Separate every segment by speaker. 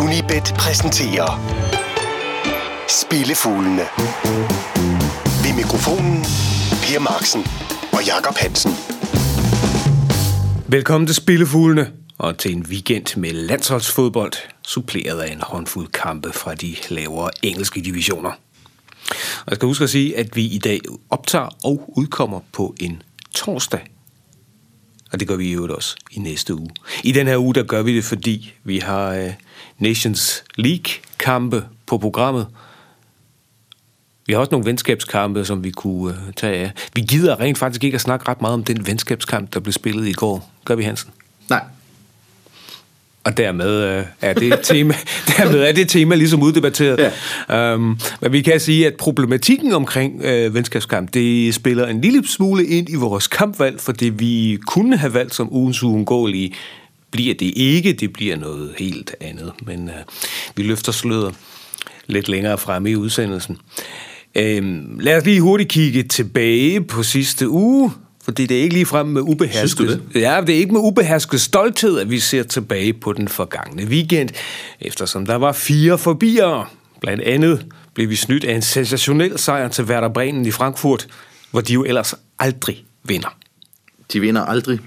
Speaker 1: Unibet præsenterer Spillefuglene. Ved mikrofonen Per Marksen og Jakob Hansen.
Speaker 2: Velkommen til Spillefuglene og til en weekend med landsholdsfodbold, suppleret af en håndfuld kampe fra de lavere engelske divisioner. Og jeg skal huske at sige, at vi i dag optager og udkommer på en torsdag. Og det gør vi i øvrigt også i næste uge. I den her uge, der gør vi det, fordi vi har øh, Nations League-kampe på programmet. Vi har også nogle venskabskampe, som vi kunne øh, tage af. Vi gider rent faktisk ikke at snakke ret meget om den venskabskamp, der blev spillet i går. Gør vi, Hansen?
Speaker 3: Nej.
Speaker 2: Og dermed øh, er det tema, dermed er det tema ligesom uddebatteret. Ja. Um, men vi kan sige, at problematikken omkring øh, venskabskamp, det spiller en lille smule ind i vores kampvalg, for det vi kunne have valgt som ugens uundgåelige, bliver det ikke, det bliver noget helt andet. Men øh, vi løfter sløret lidt længere frem i udsendelsen. Um, lad os lige hurtigt kigge tilbage på sidste uge. Fordi det er ikke lige frem med ubehersket. Ja, det er ikke med ubehersket stolthed, at vi ser tilbage på den forgangne weekend, eftersom der var fire forbier. Blandt andet blev vi snydt af en sensationel sejr til Werder Bremen i Frankfurt, hvor de jo ellers aldrig vinder.
Speaker 3: De vinder aldrig.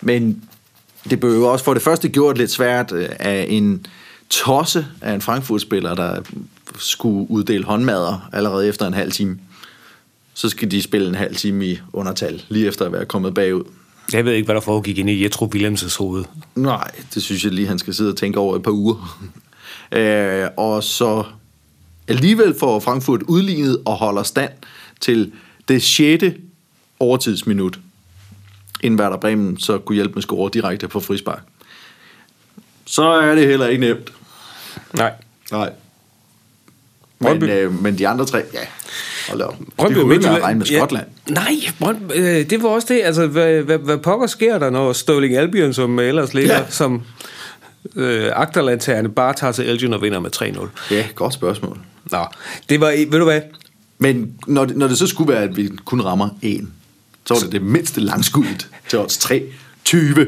Speaker 3: Men det blev jo også for det første gjort lidt svært øh, af en tosse af en Frankfurt-spiller, der skulle uddele håndmadder allerede efter en halv time så skal de spille en halv time i undertal, lige efter at være kommet bagud.
Speaker 2: Jeg ved ikke, hvad der foregik inde i Jetro Williams' hoved.
Speaker 3: Nej, det synes jeg lige, han skal sidde og tænke over et par uger. øh, og så alligevel får Frankfurt udlignet og holder stand til det 6. overtidsminut, inden Werder Bremen så kunne hjælpe med score direkte på frispark. Så er det heller ikke nemt.
Speaker 2: Nej.
Speaker 3: Nej. Men, øh, men de andre tre, ja, Hold op. Brøndby kunne ikke regne med Skotland.
Speaker 2: Ja, nej, Brøndby, øh, det var også det. Altså, hvad, hvad, hvad pokker sker der, når Sterling Albion, som ellers ligger ja. som øh, agterlandtagerne, bare tager til Elgin og vinder med 3-0?
Speaker 3: Ja, godt spørgsmål.
Speaker 2: Nå, det var, ved du hvad?
Speaker 3: Men når det, når det så skulle være, at vi kun rammer en, så var det det mindste langskuddet til os 3. 20.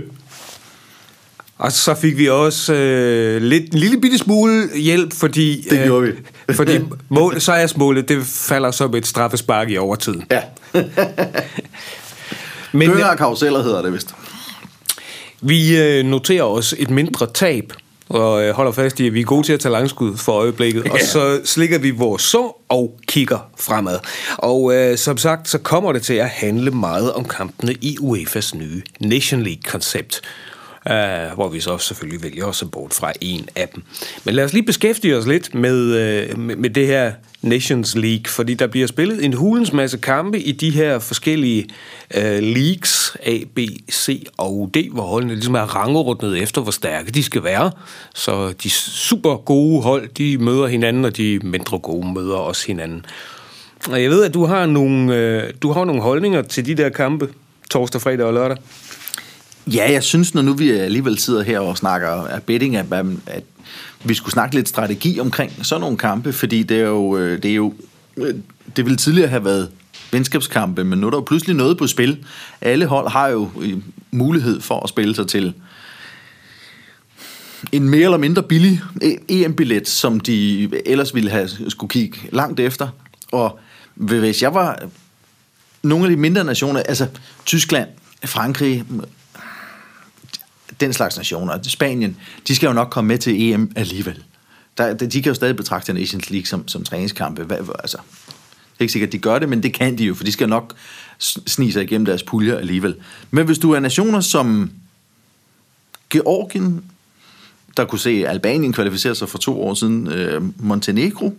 Speaker 2: Og så fik vi også øh, lidt, en lille bitte smule hjælp, fordi...
Speaker 3: Det gjorde øh,
Speaker 2: vi. fordi mål, sejrsmålet, det falder som et straffespark i overtiden.
Speaker 3: Ja. Men, Dønger karuseller hedder det vist.
Speaker 2: Vi øh, noterer os et mindre tab, og øh, holder fast i, at vi er gode til at tage langskud for øjeblikket. Ja. Og så slikker vi vores så og kigger fremad. Og øh, som sagt, så kommer det til at handle meget om kampene i UEFA's nye Nation League-koncept uh, hvor vi så selvfølgelig vælger os bort fra en af dem. Men lad os lige beskæftige os lidt med, øh, med, med det her Nations League, fordi der bliver spillet en hulens masse kampe i de her forskellige uh, leagues, A, B, C og D, hvor holdene ligesom er rangordnet efter, hvor stærke de skal være. Så de super gode hold, de møder hinanden, og de mindre gode møder også hinanden. Og jeg ved, at du har nogle, uh, du har nogle holdninger til de der kampe, torsdag, fredag og lørdag.
Speaker 3: Ja, jeg synes, når nu vi alligevel sidder her og snakker af betting, at, at vi skulle snakke lidt strategi omkring sådan nogle kampe, fordi det er jo, øh, det er jo øh, det ville tidligere have været venskabskampe, men nu er der jo pludselig noget på spil. Alle hold har jo øh, mulighed for at spille sig til en mere eller mindre billig EM-billet, som de ellers ville have skulle kigge langt efter. Og hvis jeg var nogle af de mindre nationer, altså Tyskland, Frankrig, den slags nationer, Spanien, de skal jo nok komme med til EM alligevel. Der, de kan jo stadig betragte Nations League som, som træningskampe. Hvad, altså, det er ikke sikkert, at de gør det, men det kan de jo, for de skal nok snige sig igennem deres puljer alligevel. Men hvis du er nationer som Georgien, der kunne se Albanien kvalificere sig for to år siden, øh, Montenegro,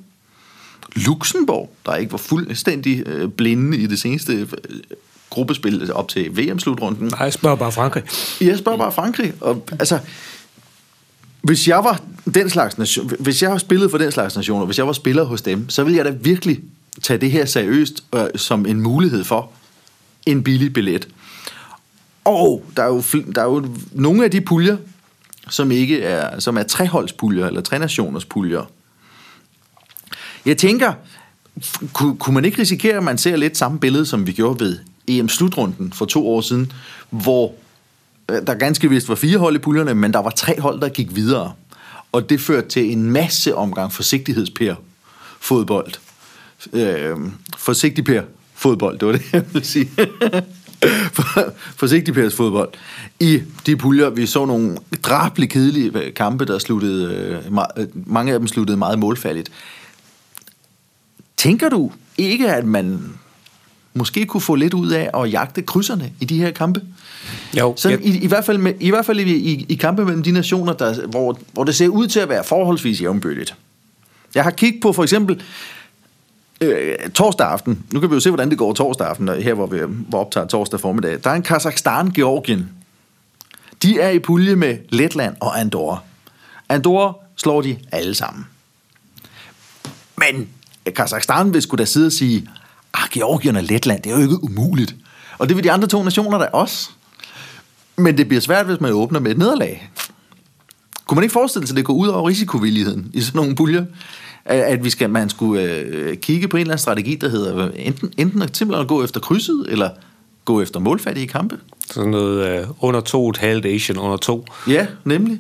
Speaker 3: Luxembourg, der ikke var fuldstændig øh, blinde i det seneste øh, gruppespil op til VM-slutrunden.
Speaker 2: Nej, jeg spørger bare Frankrig.
Speaker 3: Jeg spørger bare Frankrig. Og, altså, hvis jeg var den slags nation, hvis jeg spillet for den slags nationer, hvis jeg var spiller hos dem, så ville jeg da virkelig tage det her seriøst øh, som en mulighed for en billig billet. Og der er jo, der er jo nogle af de puljer, som ikke er, som er treholdspuljer, eller trenationers puljer. Jeg tænker, kunne, kunne man ikke risikere, at man ser lidt samme billede, som vi gjorde ved EM-slutrunden for to år siden, hvor øh, der ganske vist var fire hold i puljerne, men der var tre hold, der gik videre. Og det førte til en masse omgang forsigtighedspær fodbold. Øh, forsigtig per fodbold, det var det, jeg ville sige. For- forsigtig pærs fodbold. I de puljer, vi så nogle drabelig kedelige øh, kampe, der sluttede, øh, mange af dem sluttede meget målfaldigt. Tænker du ikke, at man måske kunne få lidt ud af at jagte krydserne i de her kampe?
Speaker 2: Jo,
Speaker 3: Sådan,
Speaker 2: ja.
Speaker 3: i, i, hvert fald med, I hvert fald i, i, i kampe mellem de nationer, der, hvor, hvor det ser ud til at være forholdsvis jævnbyrdigt. Jeg har kigget på for eksempel øh, torsdag aften. Nu kan vi jo se, hvordan det går torsdag aften, her hvor vi hvor optager torsdag formiddag. Der er en Kazakhstan-Georgien. De er i pulje med Letland og Andorra. Andorra slår de alle sammen. Men Kazakhstan vil skulle da sidde og sige, ah, Georgien og Letland, det er jo ikke umuligt. Og det vil de andre to nationer da også. Men det bliver svært, hvis man åbner med et nederlag. Kunne man ikke forestille sig, at det går ud over risikovilligheden i sådan nogle puljer? At vi skal, man skulle øh, kigge på en eller anden strategi, der hedder øh, enten, enten at simpelthen gå efter krydset, eller gå efter målfattige kampe.
Speaker 2: Sådan noget øh, under to, et halvt Asian under to.
Speaker 3: Ja, nemlig.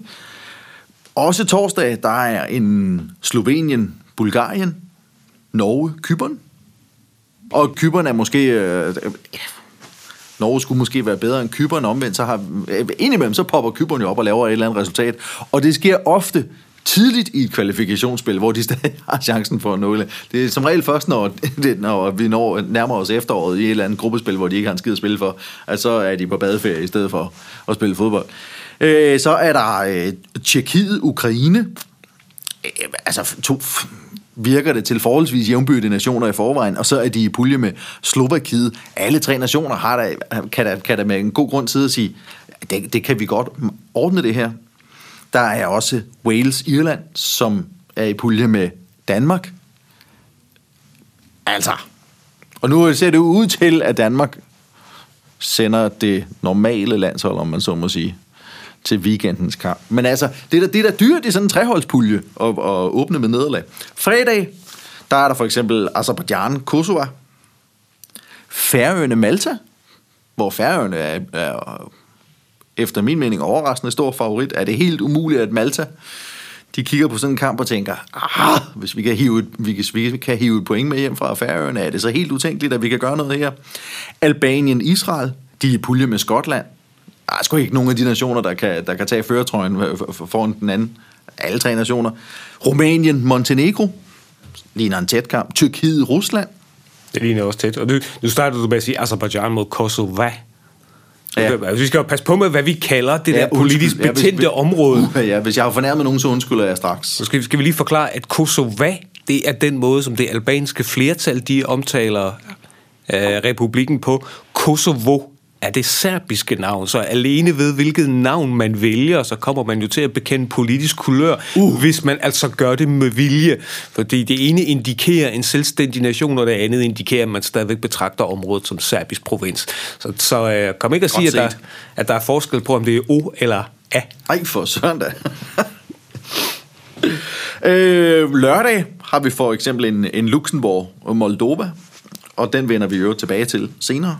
Speaker 3: Også torsdag, der er en Slovenien, Bulgarien, Norge, Kypern. Og Kypern er måske... Øh, ja, Norge skulle måske være bedre end Kypern omvendt, så har øh, indimellem så popper Kypern jo op og laver et eller andet resultat. Og det sker ofte tidligt i et kvalifikationsspil, hvor de stadig har chancen for at nå det. Det er som regel først, når, det, når vi når nærmer os efteråret i et eller andet gruppespil, hvor de ikke har en skid at spille for, at så er de på badeferie i stedet for at spille fodbold. Øh, så er der øh, Tjekkiet, Ukraine, øh, altså to virker det til forholdsvis jævnbyrde nationer i forvejen, og så er de i pulje med Slovakiet. Alle tre nationer har der, kan, der, kan der med en god grund sidde og sige, det, det kan vi godt ordne det her. Der er også Wales, Irland, som er i pulje med Danmark. Altså. Og nu ser det ud til, at Danmark sender det normale landshold, om man så må sige, til weekendens kamp. Men altså, det er da, det er da dyrt i sådan en treholdspulje at, at åbne med nederlag. Fredag, der er der for eksempel Azerbaijan, Kosovo, Færøerne, Malta, hvor Færøerne er, er efter min mening overraskende stor favorit. Er det helt umuligt, at Malta de kigger på sådan en kamp og tænker, ah, hvis vi kan hive et, hvis vi kan hive et point med hjem fra Færøerne, er det så helt utænkeligt, at vi kan gøre noget her. Albanien, Israel, de er i pulje med Skotland. Der er sgu ikke nogen af de nationer, der kan, der kan tage føretrøjen foran den anden. Alle tre nationer. Rumænien, Montenegro, ligner en tæt kamp. Tyrkiet, Rusland.
Speaker 2: Det ligner også tæt. Og nu, nu startede du med at sige Azerbaijan mod Kosovo.
Speaker 3: Ja.
Speaker 2: Ja. Vi skal jo passe på med, hvad vi kalder det ja, der
Speaker 3: undskyld.
Speaker 2: politisk
Speaker 3: Ja, hvis-
Speaker 2: betændte område.
Speaker 3: Uh, ja, hvis jeg har fornærmet nogen, så undskylder jeg straks.
Speaker 2: Så skal, skal vi lige forklare, at Kosovo, det er den måde, som det albanske flertal, de omtaler øh, republikken på. Kosovo er det serbiske navn, så alene ved, hvilket navn man vælger, så kommer man jo til at bekende politisk kulør, uh. hvis man altså gør det med vilje. Fordi det ene indikerer en selvstændig nation, og det andet indikerer, at man stadigvæk betragter området som serbisk provins. Så, så øh, kom ikke at sige, at der, at der er forskel på, om det er O eller A.
Speaker 3: Ej, for søren da. øh, lørdag har vi for eksempel en, en Luxembourg og Moldova, og den vender vi jo tilbage til senere.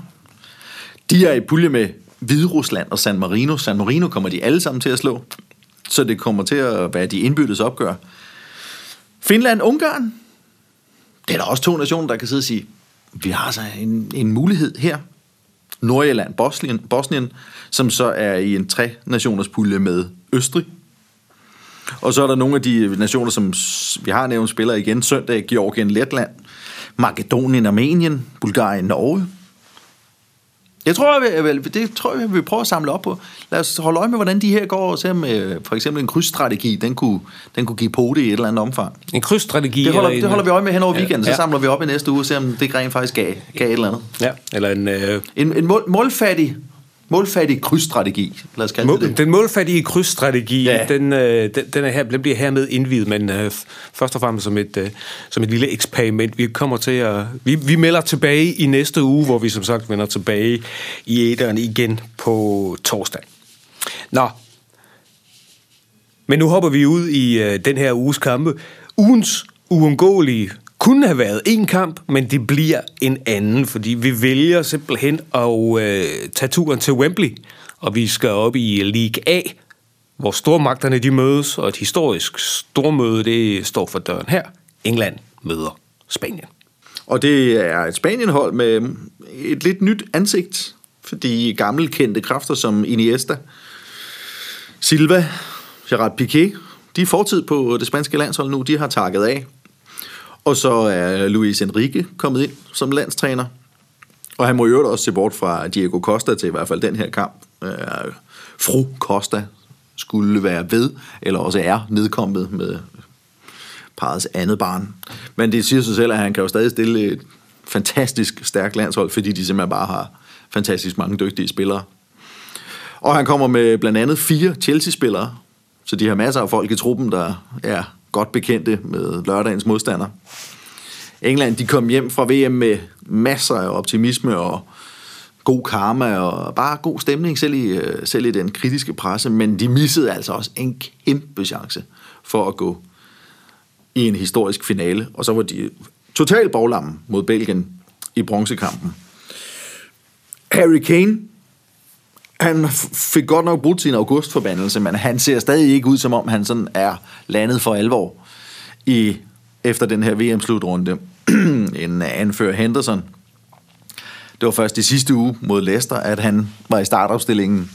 Speaker 3: De er i pulje med Hviderusland og San Marino. San Marino kommer de alle sammen til at slå, så det kommer til at være de indbyttes opgør. Finland, Ungarn. Det er der også to nationer, der kan sidde og sige, vi har altså en, en mulighed her. Nordjylland, Bosnien, Bosnien, som så er i en tre-nationers pulje med Østrig. Og så er der nogle af de nationer, som vi har nævnt spiller igen søndag, Georgien, Letland, Makedonien, Armenien, Bulgarien, Norge. Jeg tror, jeg vil, det tror jeg, vi vil prøve at samle op på. Lad os holde øje med, hvordan de her går, og se om øh, for eksempel en krydsstrategi, den kunne, den kunne give pote i et eller andet omfang.
Speaker 2: En krydsstrategi.
Speaker 3: Det holder, det holder vi øje med hen over
Speaker 2: Ja,
Speaker 3: weekenden, så
Speaker 2: ja.
Speaker 3: samler vi op i næste uge, og ser om det rent faktisk gav, gav et eller andet.
Speaker 2: Ja, eller en... Øh,
Speaker 3: En, en mål, målfattig, målfattig krydsstrategi, lad os
Speaker 2: Mål,
Speaker 3: det.
Speaker 2: den målfattige krydsstrategi,
Speaker 3: Ja.
Speaker 2: den, øh, den, den, er her, den bliver hermed indvidet, men øh, først og fremmest som et, øh, som et lille eksperiment. Vi kommer til at... Vi, vi melder tilbage i næste uge, hvor vi som sagt vender tilbage i æderen igen på torsdag. Nå. Men nu hopper vi ud i øh, den her uges kampe. Ugens uundgåelige kunne have været en kamp, men det bliver en anden, fordi vi vælger simpelthen at øh, tage turen til Wembley, og vi skal op i League A, hvor stormagterne de mødes, og et historisk stormøde, det står for døren her. England møder Spanien.
Speaker 3: Og det er et Spanienhold med et lidt nyt ansigt, fordi gamle kendte kræfter som Iniesta, Silva, Gerard Piqué, de er fortid på det spanske landshold nu, de har takket af. Og så er Luis Enrique kommet ind som landstræner. Og han må jo også se bort fra Diego Costa til i hvert fald den her kamp. Øh, fru Costa skulle være ved, eller også er nedkommet med parets andet barn. Men det siger sig selv, at han kan jo stadig stille et fantastisk stærkt landshold, fordi de simpelthen bare har fantastisk mange dygtige spillere. Og han kommer med blandt andet fire Chelsea-spillere, så de har masser af folk i truppen, der er godt bekendte med lørdagens modstander. England de kom hjem fra VM med masser af optimisme og god karma og bare god stemning, selv i, øh, selv i den kritiske presse, men de missede altså også en kæmpe chance for at gå i en historisk finale, og så var de totalt baglamme mod Belgien i bronzekampen. Harry Kane, han fik godt nok brudt sin augustforbandelse, men han ser stadig ikke ud, som om han sådan er landet for alvor i, efter den her VM-slutrunde. en anfører Henderson. Det var først i sidste uge mod Leicester, at han var i startopstillingen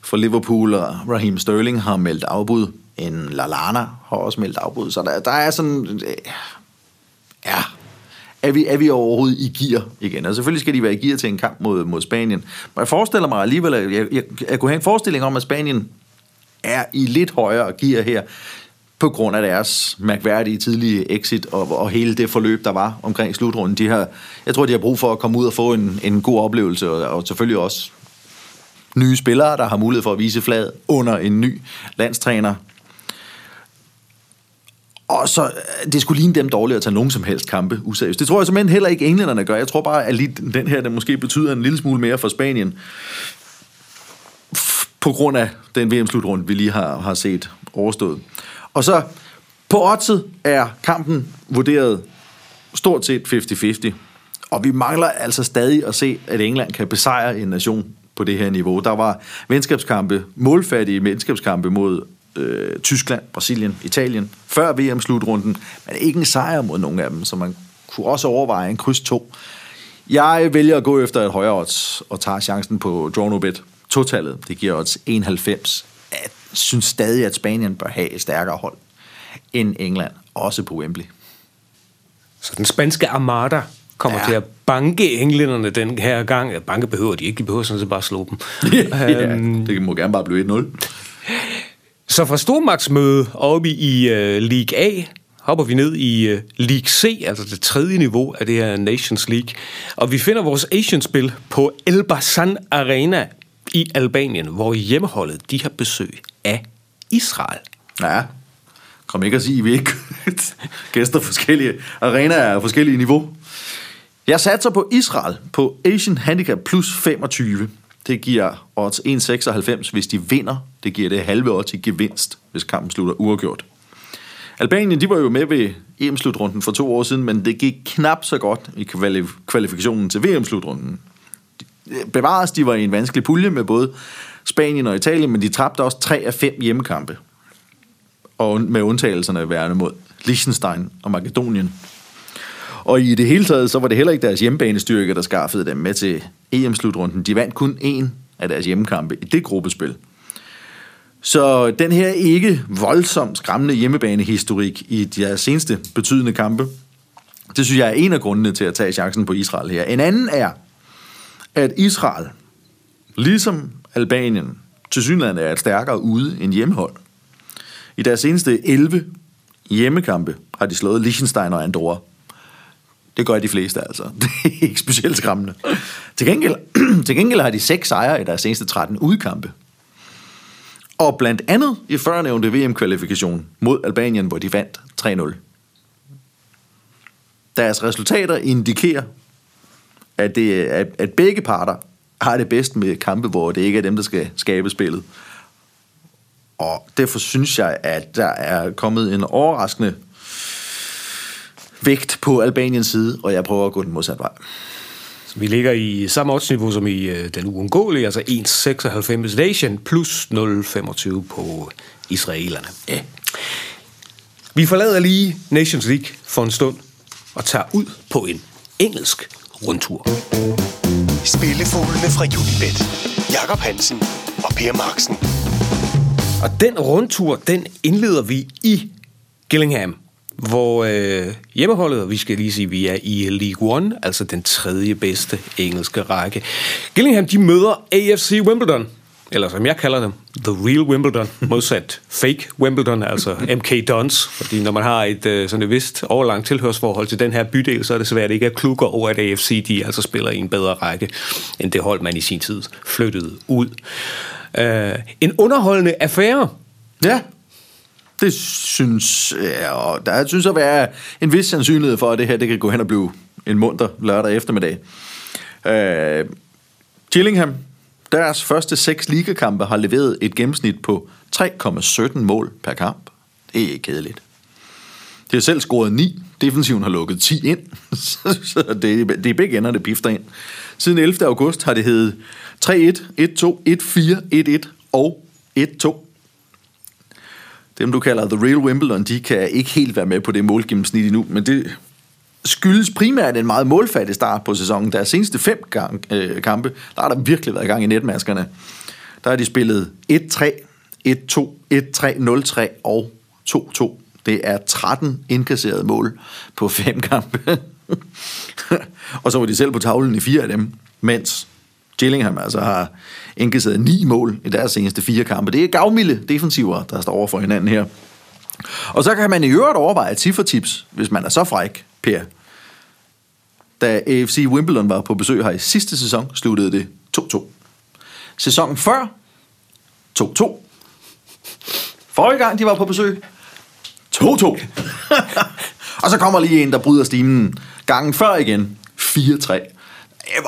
Speaker 3: for Liverpool, og Raheem Sterling har meldt afbud. En Lalana har også meldt afbud. Så der, der er sådan... Øh, ja, er vi, er vi overhovedet i gear igen? Og selvfølgelig skal de være i gear til en kamp mod, mod Spanien. Men jeg forestiller mig alligevel, at jeg, jeg, jeg kunne have en forestilling om, at Spanien er i lidt højere gear her, på grund af deres mærkværdige tidlige exit og, og hele det forløb, der var omkring slutrunden. De har, jeg tror, de har brug for at komme ud og få en, en god oplevelse, og, og selvfølgelig også nye spillere, der har mulighed for at vise flaget under en ny landstræner. Og så, øh, det skulle ligne dem dårligt at tage nogen som helst kampe useriøst. Det tror jeg simpelthen heller ikke englænderne gør. Jeg tror bare, at lige den her, den måske betyder en lille smule mere for Spanien. På grund af den VM-slutrunde, vi lige har, har set overstået. Og så på oddset er kampen vurderet stort set 50-50. Og vi mangler altså stadig at se, at England kan besejre en nation på det her niveau. Der var venskabskampe, målfattige venskabskampe mod øh, Tyskland, Brasilien, Italien, før VM-slutrunden, men ikke en sejr mod nogen af dem, så man kunne også overveje en kryds 2. Jeg vælger at gå efter et højere odds og tager chancen på draw no bet. Totallet, det giver odds 91. Jeg synes stadig, at Spanien bør have et stærkere hold end England, også på Wembley.
Speaker 2: Så den spanske armada kommer ja. til at banke englænderne den her gang. Banke behøver de ikke, de behøver sådan set bare at slå dem.
Speaker 3: ja, um, det må gerne bare blive 1-0.
Speaker 2: Så fra stormagtsmøde oppe i øh, League A, hopper vi ned i øh, League C, altså det tredje niveau af det her Nations League. Og vi finder vores Asian-spil på Elbasan Arena i Albanien, hvor hjemmeholdet de har besøg af Israel.
Speaker 3: Ja, kom ikke at sige, at vi ikke gæster forskellige arenaer af forskellige niveau. Jeg satser på Israel på Asian Handicap plus 25. Det giver odds 1,96, hvis de vinder. Det giver det halve odds i gevinst, hvis kampen slutter uafgjort. Albanien de var jo med ved EM-slutrunden for to år siden, men det gik knap så godt i kvalifikationen til VM-slutrunden. Eh, bevares, de var i en vanskelig pulje med både Spanien og Italien, men de tabte også tre af fem hjemmekampe. Og med undtagelserne værende mod Liechtenstein og Makedonien. Og i det hele taget, så var det heller ikke deres hjemmebanestyrke, der skaffede dem med til EM-slutrunden. De vandt kun én af deres hjemmekampe i det gruppespil. Så den her ikke voldsomt skræmmende hjemmebanehistorik i de seneste betydende kampe, det synes jeg er en af grundene til at tage chancen på Israel her. En anden er, at Israel, ligesom Albanien, til synligheden er et stærkere ude end hjemmehold. I deres seneste 11 hjemmekampe har de slået Liechtenstein og Andorra. Det gør de fleste altså. Det er ikke specielt skræmmende. Til gengæld, til gengæld har de seks sejre i deres seneste 13 udkampe. Og blandt andet i førnævnte VM-kvalifikation mod Albanien, hvor de vandt 3-0. Deres resultater indikerer, at, det, at, at begge parter har det bedst med kampe, hvor det ikke er dem, der skal skabe spillet. Og derfor synes jeg, at der er kommet en overraskende vægt på Albaniens side, og jeg prøver at gå den modsatte vej.
Speaker 2: Så vi ligger i samme oddsniveau som i øh, den uundgåelige, altså 1,96 Nation plus 0,25 på israelerne.
Speaker 3: Ja.
Speaker 2: Vi forlader lige Nations League for en stund og tager ud på en engelsk rundtur.
Speaker 1: Spillefuglene fra Unibet. Jakob Hansen og Per Marksen.
Speaker 2: Og den rundtur, den indleder vi i Gillingham, hvor øh, hjemmeholdet, og vi skal lige sige, at vi er i League One, altså den tredje bedste engelske række. Gillingham, de møder AFC Wimbledon, eller som jeg kalder dem, The Real Wimbledon, modsat Fake Wimbledon, altså MK Dons. Fordi når man har et øh, sådan et vist overlangt tilhørsforhold til den her bydel, så er det svært ikke at klukke over, at AFC de altså spiller i en bedre række, end det hold, man i sin tid flyttede ud. Øh, en underholdende affære,
Speaker 3: Ja, det synes ja, og der synes at være en vis sandsynlighed for, at det her det kan gå hen og blive en munter lørdag eftermiddag. Øh, Gillingham, deres første seks ligakampe har leveret et gennemsnit på 3,17 mål per kamp. Det er ikke kedeligt. De har selv scoret 9. Defensiven har lukket 10 ind. Så det, det er begge ender, det pifter ind. Siden 11. august har det heddet 3-1, 1-2, 1-4, 1-1 og 1-2. Dem, du kalder The Real Wimbledon, de kan ikke helt være med på det målgennemsnit endnu, men det skyldes primært en meget målfattig start på sæsonen. Der seneste fem gang, øh, kampe, der har der virkelig været gang i netmaskerne. Der har de spillet 1-3, 1-2, 1-3, 0-3 og 2-2. Det er 13 indkasserede mål på fem kampe. og så var de selv på tavlen i fire af dem, mens Gillingham altså har indkasseret ni mål i deres seneste fire kampe. Det er gavmilde defensiver, der står over for hinanden her. Og så kan man i øvrigt overveje cifretips, hvis man er så fræk, Per. Da AFC Wimbledon var på besøg her i sidste sæson, sluttede det 2-2. Sæsonen før, 2-2. Forrige gang, de var på besøg, 2-2. og så kommer lige en, der bryder stimen. Gangen før igen, 4-3.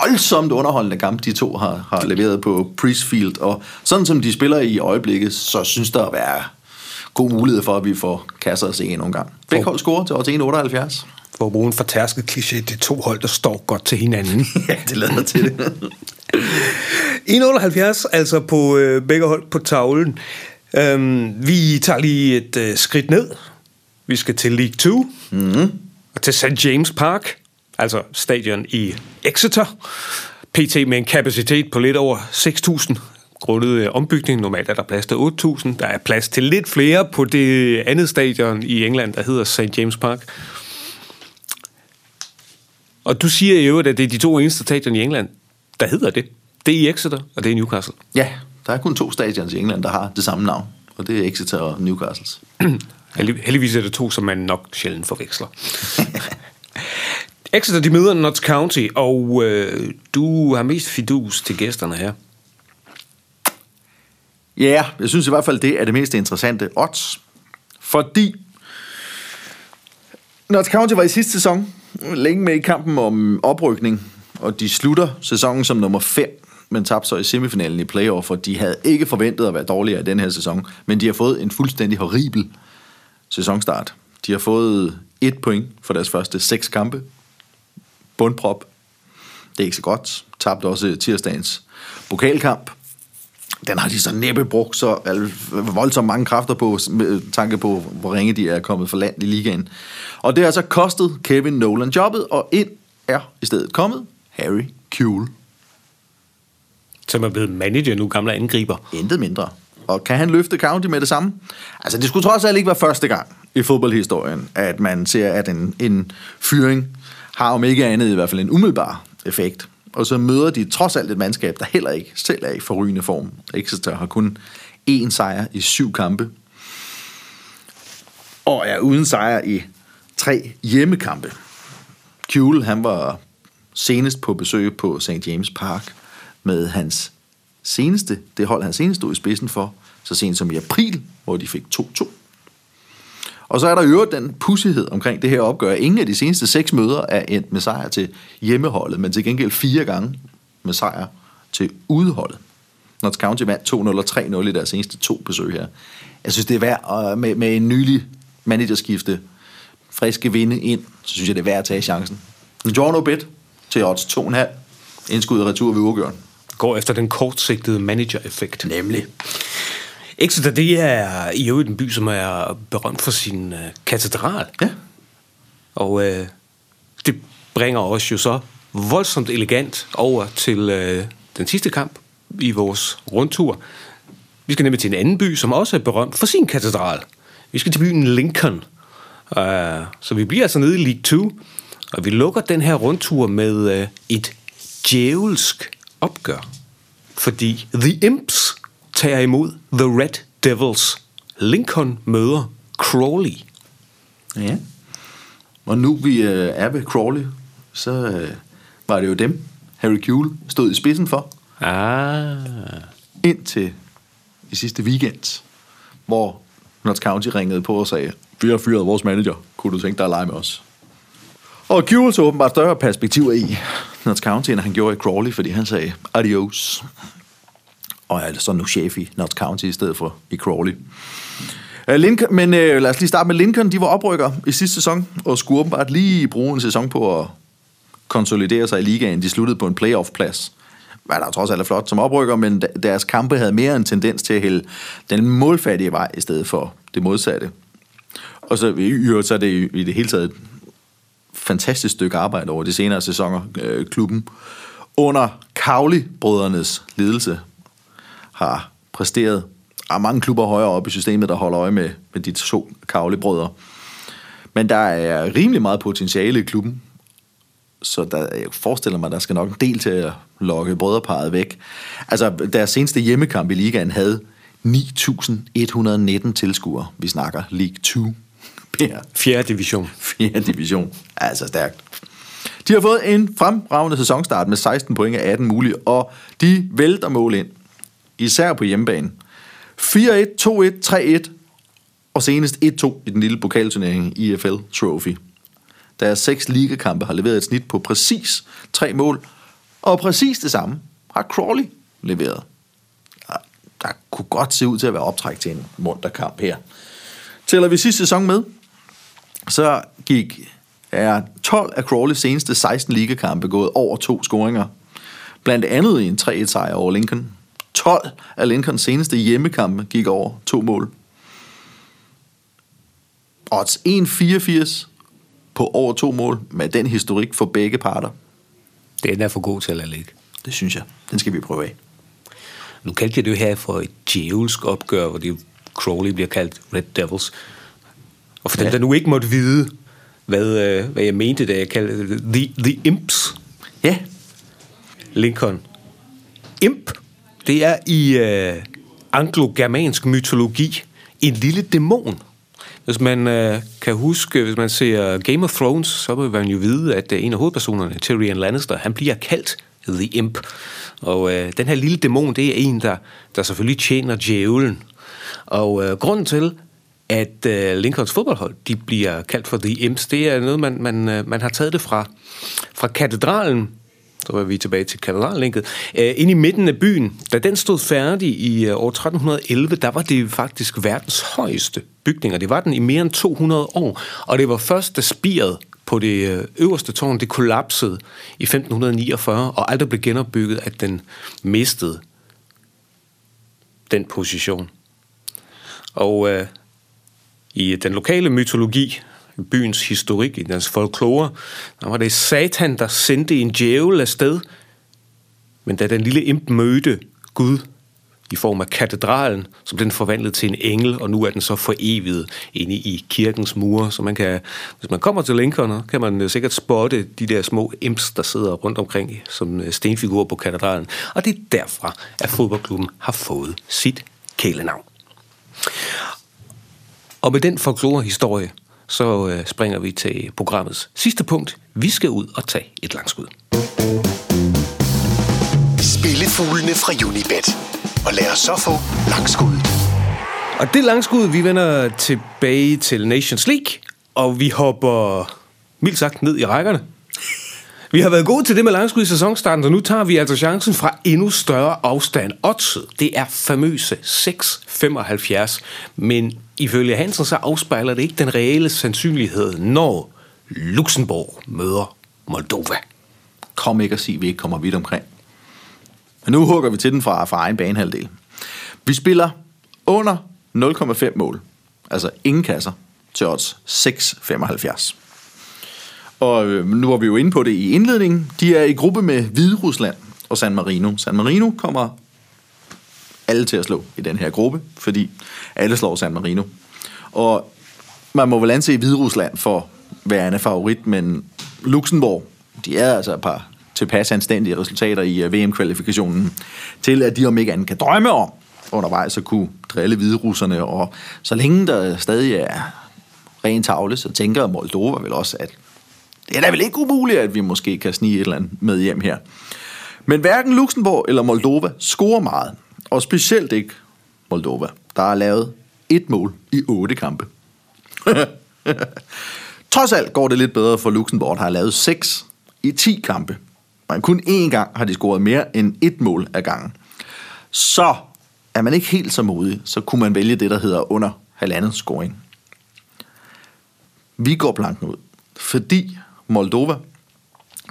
Speaker 3: Voldsomt underholdende kamp, de to har, har leveret på Priestfield. Og sådan som de spiller i øjeblikket, så synes der at være god mulighed for, at vi får kasser at se en nogle gang. Begge hold scorer til odds 1,78.
Speaker 2: for at bruge en fortærsket kliché, det er to hold, der står godt til hinanden.
Speaker 3: Ja, det lader til det.
Speaker 2: 1,78 altså på øh, begge hold på tavlen. Øhm, vi tager lige et øh, skridt ned. Vi skal til League 2. Mm. Og til St. James Park. Altså stadion i Exeter. PT med en kapacitet på lidt over 6.000 grundet øh, ombygning. Normalt er der plads til 8.000. Der er plads til lidt flere på det andet stadion i England, der hedder St. James Park. Og du siger i øvrigt, at det er de to eneste stadion i England, der hedder det. Det er i Exeter, og det er Newcastle.
Speaker 3: ja, der er kun to stadions i England, der har det samme navn. Og det er Exeter og Newcastle.
Speaker 2: Heldig, heldigvis er det to, som man nok sjældent forveksler. Exeter, de møder Notts County, og øh, du har mest fidus til gæsterne her.
Speaker 3: Ja, jeg synes i hvert fald, det er det mest interessante odds. Fordi Notts County var i sidste sæson længe med i kampen om oprykning, og de slutter sæsonen som nummer 5, men tabte så i semifinalen i playoff, og de havde ikke forventet at være dårligere i den her sæson, men de har fået en fuldstændig horribel sæsonstart. De har fået et point for deres første seks kampe. Bundprop. Det er ikke så godt. Tabte også tirsdagens pokalkamp. Den har de så næppe brugt så voldsomt mange kræfter på, med tanke på, hvor ringe de er kommet for land i ligaen. Og det har så kostet Kevin Nolan jobbet, og ind er i stedet kommet Harry Kuehl.
Speaker 2: Som er blevet manager nu, gamle angriber.
Speaker 3: Intet mindre. Og kan han løfte County med det samme? Altså, det skulle trods alt ikke være første gang i fodboldhistorien, at man ser, at en, en fyring har om ikke andet i hvert fald en umiddelbar effekt. Og så møder de trods alt et mandskab, der heller ikke selv er i forrygende form. Exeter har kun én sejr i syv kampe. Og er uden sejr i tre hjemmekampe. Kjul, han var senest på besøg på St. James Park med hans seneste, det hold han senest stod i spidsen for, så sent som i april, hvor de fik 2-2. Og så er der øvrigt den pussighed omkring det her opgør. Ingen af de seneste seks møder er endt med sejr til hjemmeholdet, men til gengæld fire gange med sejr til udeholdet. Notts County vandt 2-0 og 3-0 i deres seneste to besøg her. Jeg synes, det er værd at, med, med en nylig managerskifte, friske vinde ind, så synes jeg, det er værd at tage chancen. Giorno bet til odds 2,5. indskud og retur ved uafgjort.
Speaker 2: Går efter den kortsigtede manager-effekt.
Speaker 3: Nemlig.
Speaker 2: Exeter, det er i øvrigt en by, som er berømt for sin øh, katedral.
Speaker 3: Ja.
Speaker 2: Og øh, det bringer os jo så voldsomt elegant over til øh, den sidste kamp i vores rundtur. Vi skal nemlig til en anden by, som også er berømt for sin katedral. Vi skal til byen Lincoln. Uh, så vi bliver altså nede i League 2, og vi lukker den her rundtur med uh, et djævelsk opgør. Fordi The Imps tager imod The Red Devils. Lincoln møder Crawley.
Speaker 3: Ja. Og nu vi øh, er ved Crawley, så øh, var det jo dem, Harry Kuehl stod i spidsen for,
Speaker 2: Ah.
Speaker 3: indtil i sidste weekend, hvor Notts County ringede på og sagde, vi har fyret vores manager, kunne du tænke dig at lege med os? Og Kuehl så åbenbart større perspektiver i Notts County, end han gjorde i Crawley, fordi han sagde adios. Og er så nu chef i Notts County i stedet for i Crawley. Øh, Lincoln, men øh, lad os lige starte med Lincoln. De var oprykker i sidste sæson, og skulle åbenbart lige bruge en sæson på at konsolidere sig i ligaen. De sluttede på en playoff-plads. Hvad der trods alt er flot som oprykker, men deres kampe havde mere en tendens til at hælde den målfattige vej i stedet for det modsatte. Og så, i øvrigt, så er det i i det hele taget et fantastisk stykke arbejde over de senere sæsoner, øh, klubben under Kavli-brødrenes ledelse har præsteret. Der er mange klubber højere oppe i systemet, der holder øje med, med de to Kavli-brødre. Men der er rimelig meget potentiale i klubben, så der, jeg forestiller mig, der skal nok en del til at lokke brødreparet væk. Altså, deres seneste hjemmekamp i ligaen havde 9.119 tilskuere. Vi snakker League 2. Per
Speaker 2: 4. division.
Speaker 3: 4. division. Altså stærkt. De har fået en fremragende sæsonstart med 16 point af 18 mulige, og de vælter mål ind. Især på hjemmebane. 4-1, 2-1, 3-1, og senest 1-2 i den lille pokalturnering IFL Trophy. Deres seks ligakampe har leveret et snit på præcis tre mål, og præcis det samme har Crawley leveret. Der, kunne godt se ud til at være optræk til en munter kamp her. Tæller vi sidste sæson med, så gik er 12 af Crawleys seneste 16 ligakampe gået over to scoringer. Blandt andet i en 3-1 sejr over Lincoln. 12 af Lincolns seneste hjemmekampe gik over to mål. Odds 1,84 på over to mål med den historik for begge parter.
Speaker 2: Den er for god til at ligge.
Speaker 3: Det synes jeg. Den skal vi prøve af.
Speaker 2: Nu kaldte jeg det jo her for et djævelsk opgør, hvor det Crowley bliver kaldt Red Devils. Og for dem,
Speaker 3: Ja.
Speaker 2: der nu ikke måtte vide, hvad, øh, hvad jeg mente, da jeg kaldte det The, the Imps,
Speaker 3: Ja,
Speaker 2: Lincoln. Imp, det er i øh, anglo-germansk mytologi en lille dæmon. Hvis man øh, kan huske, hvis man ser Game of Thrones, så vil man jo vide, at øh, en af hovedpersonerne, Tyrion Lannister, han bliver kaldt The Imp. Og øh, den her lille dæmon, det er en, der, der selvfølgelig tjener djævlen. Og øh, grunden til, at øh, Lincolns fodboldhold de bliver kaldt for The Imps, det er noget, man, man, øh, man har taget det fra, fra katedralen, så var vi tilbage til katedrallinket. Øh, inde i midten af byen, da den stod færdig i øh, år 1311, der var det faktisk verdens højeste bygning, og det var den i mere end 200 år. Og det var først, da spiret på det øh, øverste tårn, det kollapsede i 1549, og aldrig blev genopbygget, at den mistede den position. Og øh, i den lokale mytologi, byens historik, i dens folklore, der var det Satan, der sendte en djævel afsted. Men da den lille imp mødte Gud i form af katedralen, så blev den forvandlet til en engel, og nu er den så forevet inde i kirkens mure. Så man kan, hvis man kommer til Lincoln, kan man øh, sikkert spotte de der små imps, der sidder rundt omkring som øh, stenfigurer på katedralen. Og det er derfra, at fodboldklubben har fået sit kælenavn. Og med den folklorehistorie historie, så øh, springer vi til programmets sidste punkt. Vi skal ud og tage et langskud.
Speaker 1: Spillefuglene fra Unibet. Og lad os så få langskuddet.
Speaker 2: Og det langskud, vi vender tilbage til Nations League, og vi hopper mildt sagt ned i rækkerne. Vi har været gode til det med langskud i sæsonstarten, så nu tager vi altså chancen fra endnu større afstand. Oddset, det er famøse 6,75, men ifølge Hansen så afspejler det ikke den reelle sandsynlighed, når Luxembourg møder Moldova.
Speaker 3: kom ikke at sige, at vi ikke kommer vidt omkring. Men nu hugger vi til den fra, fra egen banehalvdel. Vi spiller under 0,5 mål, altså ingen kasser, til odds 6,75. Og øh, nu var vi jo inde på det i indledningen. De er i gruppe med Hviderusland og San Marino. San Marino kommer alle til at slå i den her gruppe, fordi alle slår San Marino. Og man må vel anse Hvide Rusland for værende favorit, men Luxembourg, de er altså et par tilpas anstændige resultater i uh, VM-kvalifikationen, til at de om ikke andet kan drømme om undervejs at kunne drille hviderusserne, og så længe der stadig er ren tavle, så tænker Moldova vel også, at det er da vel ikke umuligt, at vi måske kan snige et eller andet med hjem her. Men hverken Luxembourg eller Moldova scorer meget, og specielt ikke Moldova, der har lavet et mål i otte kampe. Trods alt går det lidt bedre for Luxembourg, der har lavet 6 i 10 kampe. Men kun én gang har de scoret mere end et mål ad gangen. Så er man ikke helt så modig, så kunne man vælge det, der hedder under halvandet scoring. Vi går blanken ud, fordi Moldova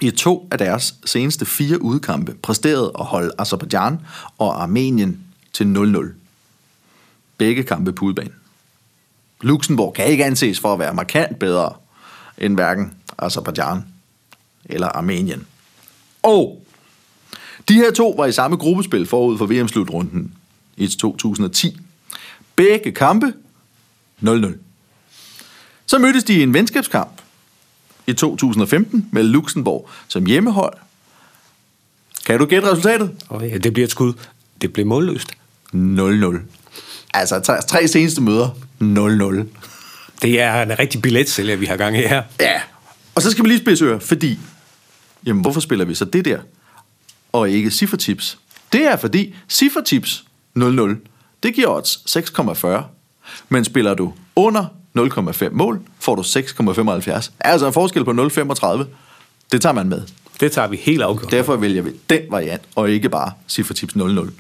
Speaker 3: i to af deres seneste fire udkampe præsterede at holde Azerbaijan og Armenien til 0-0. Begge kampe på udbanen. Luxembourg kan ikke anses for at være markant bedre end hverken Azerbaijan eller Armenien. Og de her to var i samme gruppespil forud for VM-slutrunden i 2010. Begge kampe 0-0. Så mødtes de i en venskabskamp i 2015 med Luxembourg som hjemmehold. Kan du gætte resultatet?
Speaker 2: Og ja, det bliver et skud. Det bliver målløst.
Speaker 3: 0-0. Altså tre, tre seneste møder, 0-0.
Speaker 2: Det er en rigtig billetsælger, vi har gang i her.
Speaker 3: Ja. Og så skal vi lige spidse ører, fordi, jamen hvorfor spiller vi så det der, og ikke ciffertips? Det er fordi ciffertips 0-0, det giver odds 6,40. Men spiller du under 0,5 mål, får du 6,75. Altså en forskel på 0,35. Det tager man med.
Speaker 2: Det tager vi helt afgjort.
Speaker 3: Derfor vælger vi den variant, og ikke bare ciffertips 0-0.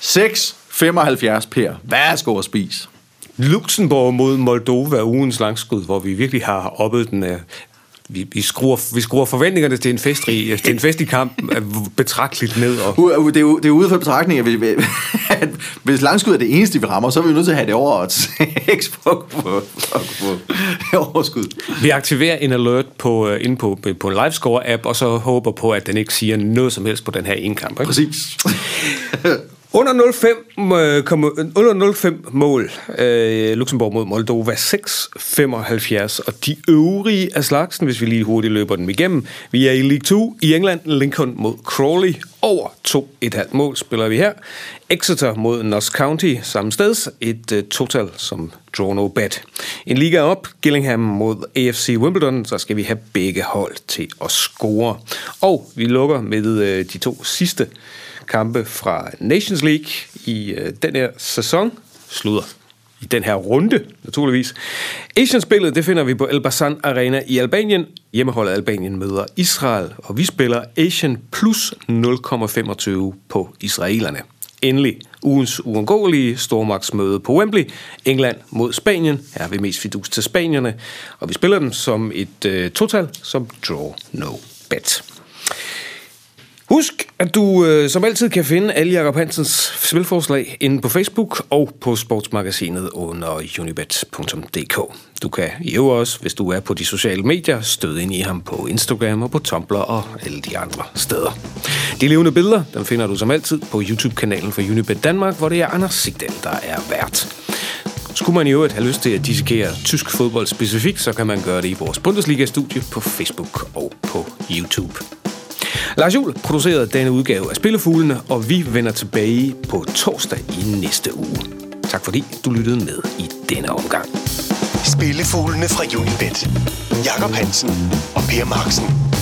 Speaker 3: 6,75 per. Værsgo at spise.
Speaker 2: Luxembourg mod Moldova ugens langskud, hvor vi virkelig har oppet den. Uh, vi, vi, skruer, vi skruer forventningerne til en festrig, til en festlig kamp uh, betragteligt ned. Og...
Speaker 3: U- Det er, det er ude for betragtning, at, vi, at hvis langskud er det eneste, vi rammer, så er vi nødt til at have det over. Ikke på, på, overskud.
Speaker 2: Vi aktiverer en alert på, uh, inde på, på en livescore-app, og så håber på, at den ikke siger noget som helst på den her ene kamp. Ikke?
Speaker 3: Præcis.
Speaker 2: Under 0,5 øh, øh, under 0,5 mål øh, Luxembourg mod Moldova 6,75 og de øvrige af slagsen, hvis vi lige hurtigt løber dem igennem. Vi er i League 2 i England, Lincoln mod Crawley over 2,5 mål spiller vi her. Exeter mod Notts County samme sted, et øh, total som draw no bet. En liga op, Gillingham mod AFC Wimbledon, så skal vi have begge hold til at score. Og vi lukker med øh, de to sidste kampe fra Nations League i øh, den her sæson. Slutter i den her runde, naturligvis. Asian-spillet, det finder vi på Elbasan Arena i Albanien. Hjemmeholdet Albanien møder Israel, og vi spiller Asian plus 0,25 på israelerne. Endelig ugens uundgåelige stormagtsmøde på Wembley. England mod Spanien. Her er vi mest fidus til spanierne. Og vi spiller dem som et øh, total, som draw no bet. Husk, at du øh, som altid kan finde alle Jacob Hansens spilforslag inde på Facebook og på sportsmagasinet under unibet.dk. Du kan jo også, hvis du er på de sociale medier, støde ind i ham på Instagram og på Tumblr og alle de andre steder. De levende billeder, dem finder du som altid på YouTube-kanalen for Unibet Danmark, hvor det er Anders Sigdal, der er vært. Skulle man i øvrigt have lyst til at dissekere tysk fodbold specifikt, så kan man gøre det i vores Bundesliga-studie på Facebook og på YouTube. Lars Juhl producerede denne udgave af Spillefuglene, og vi vender tilbage på torsdag i næste uge. Tak fordi du lyttede med i denne omgang.
Speaker 1: Spillefuglene fra Unibet. Jakob Hansen og Per Marksen.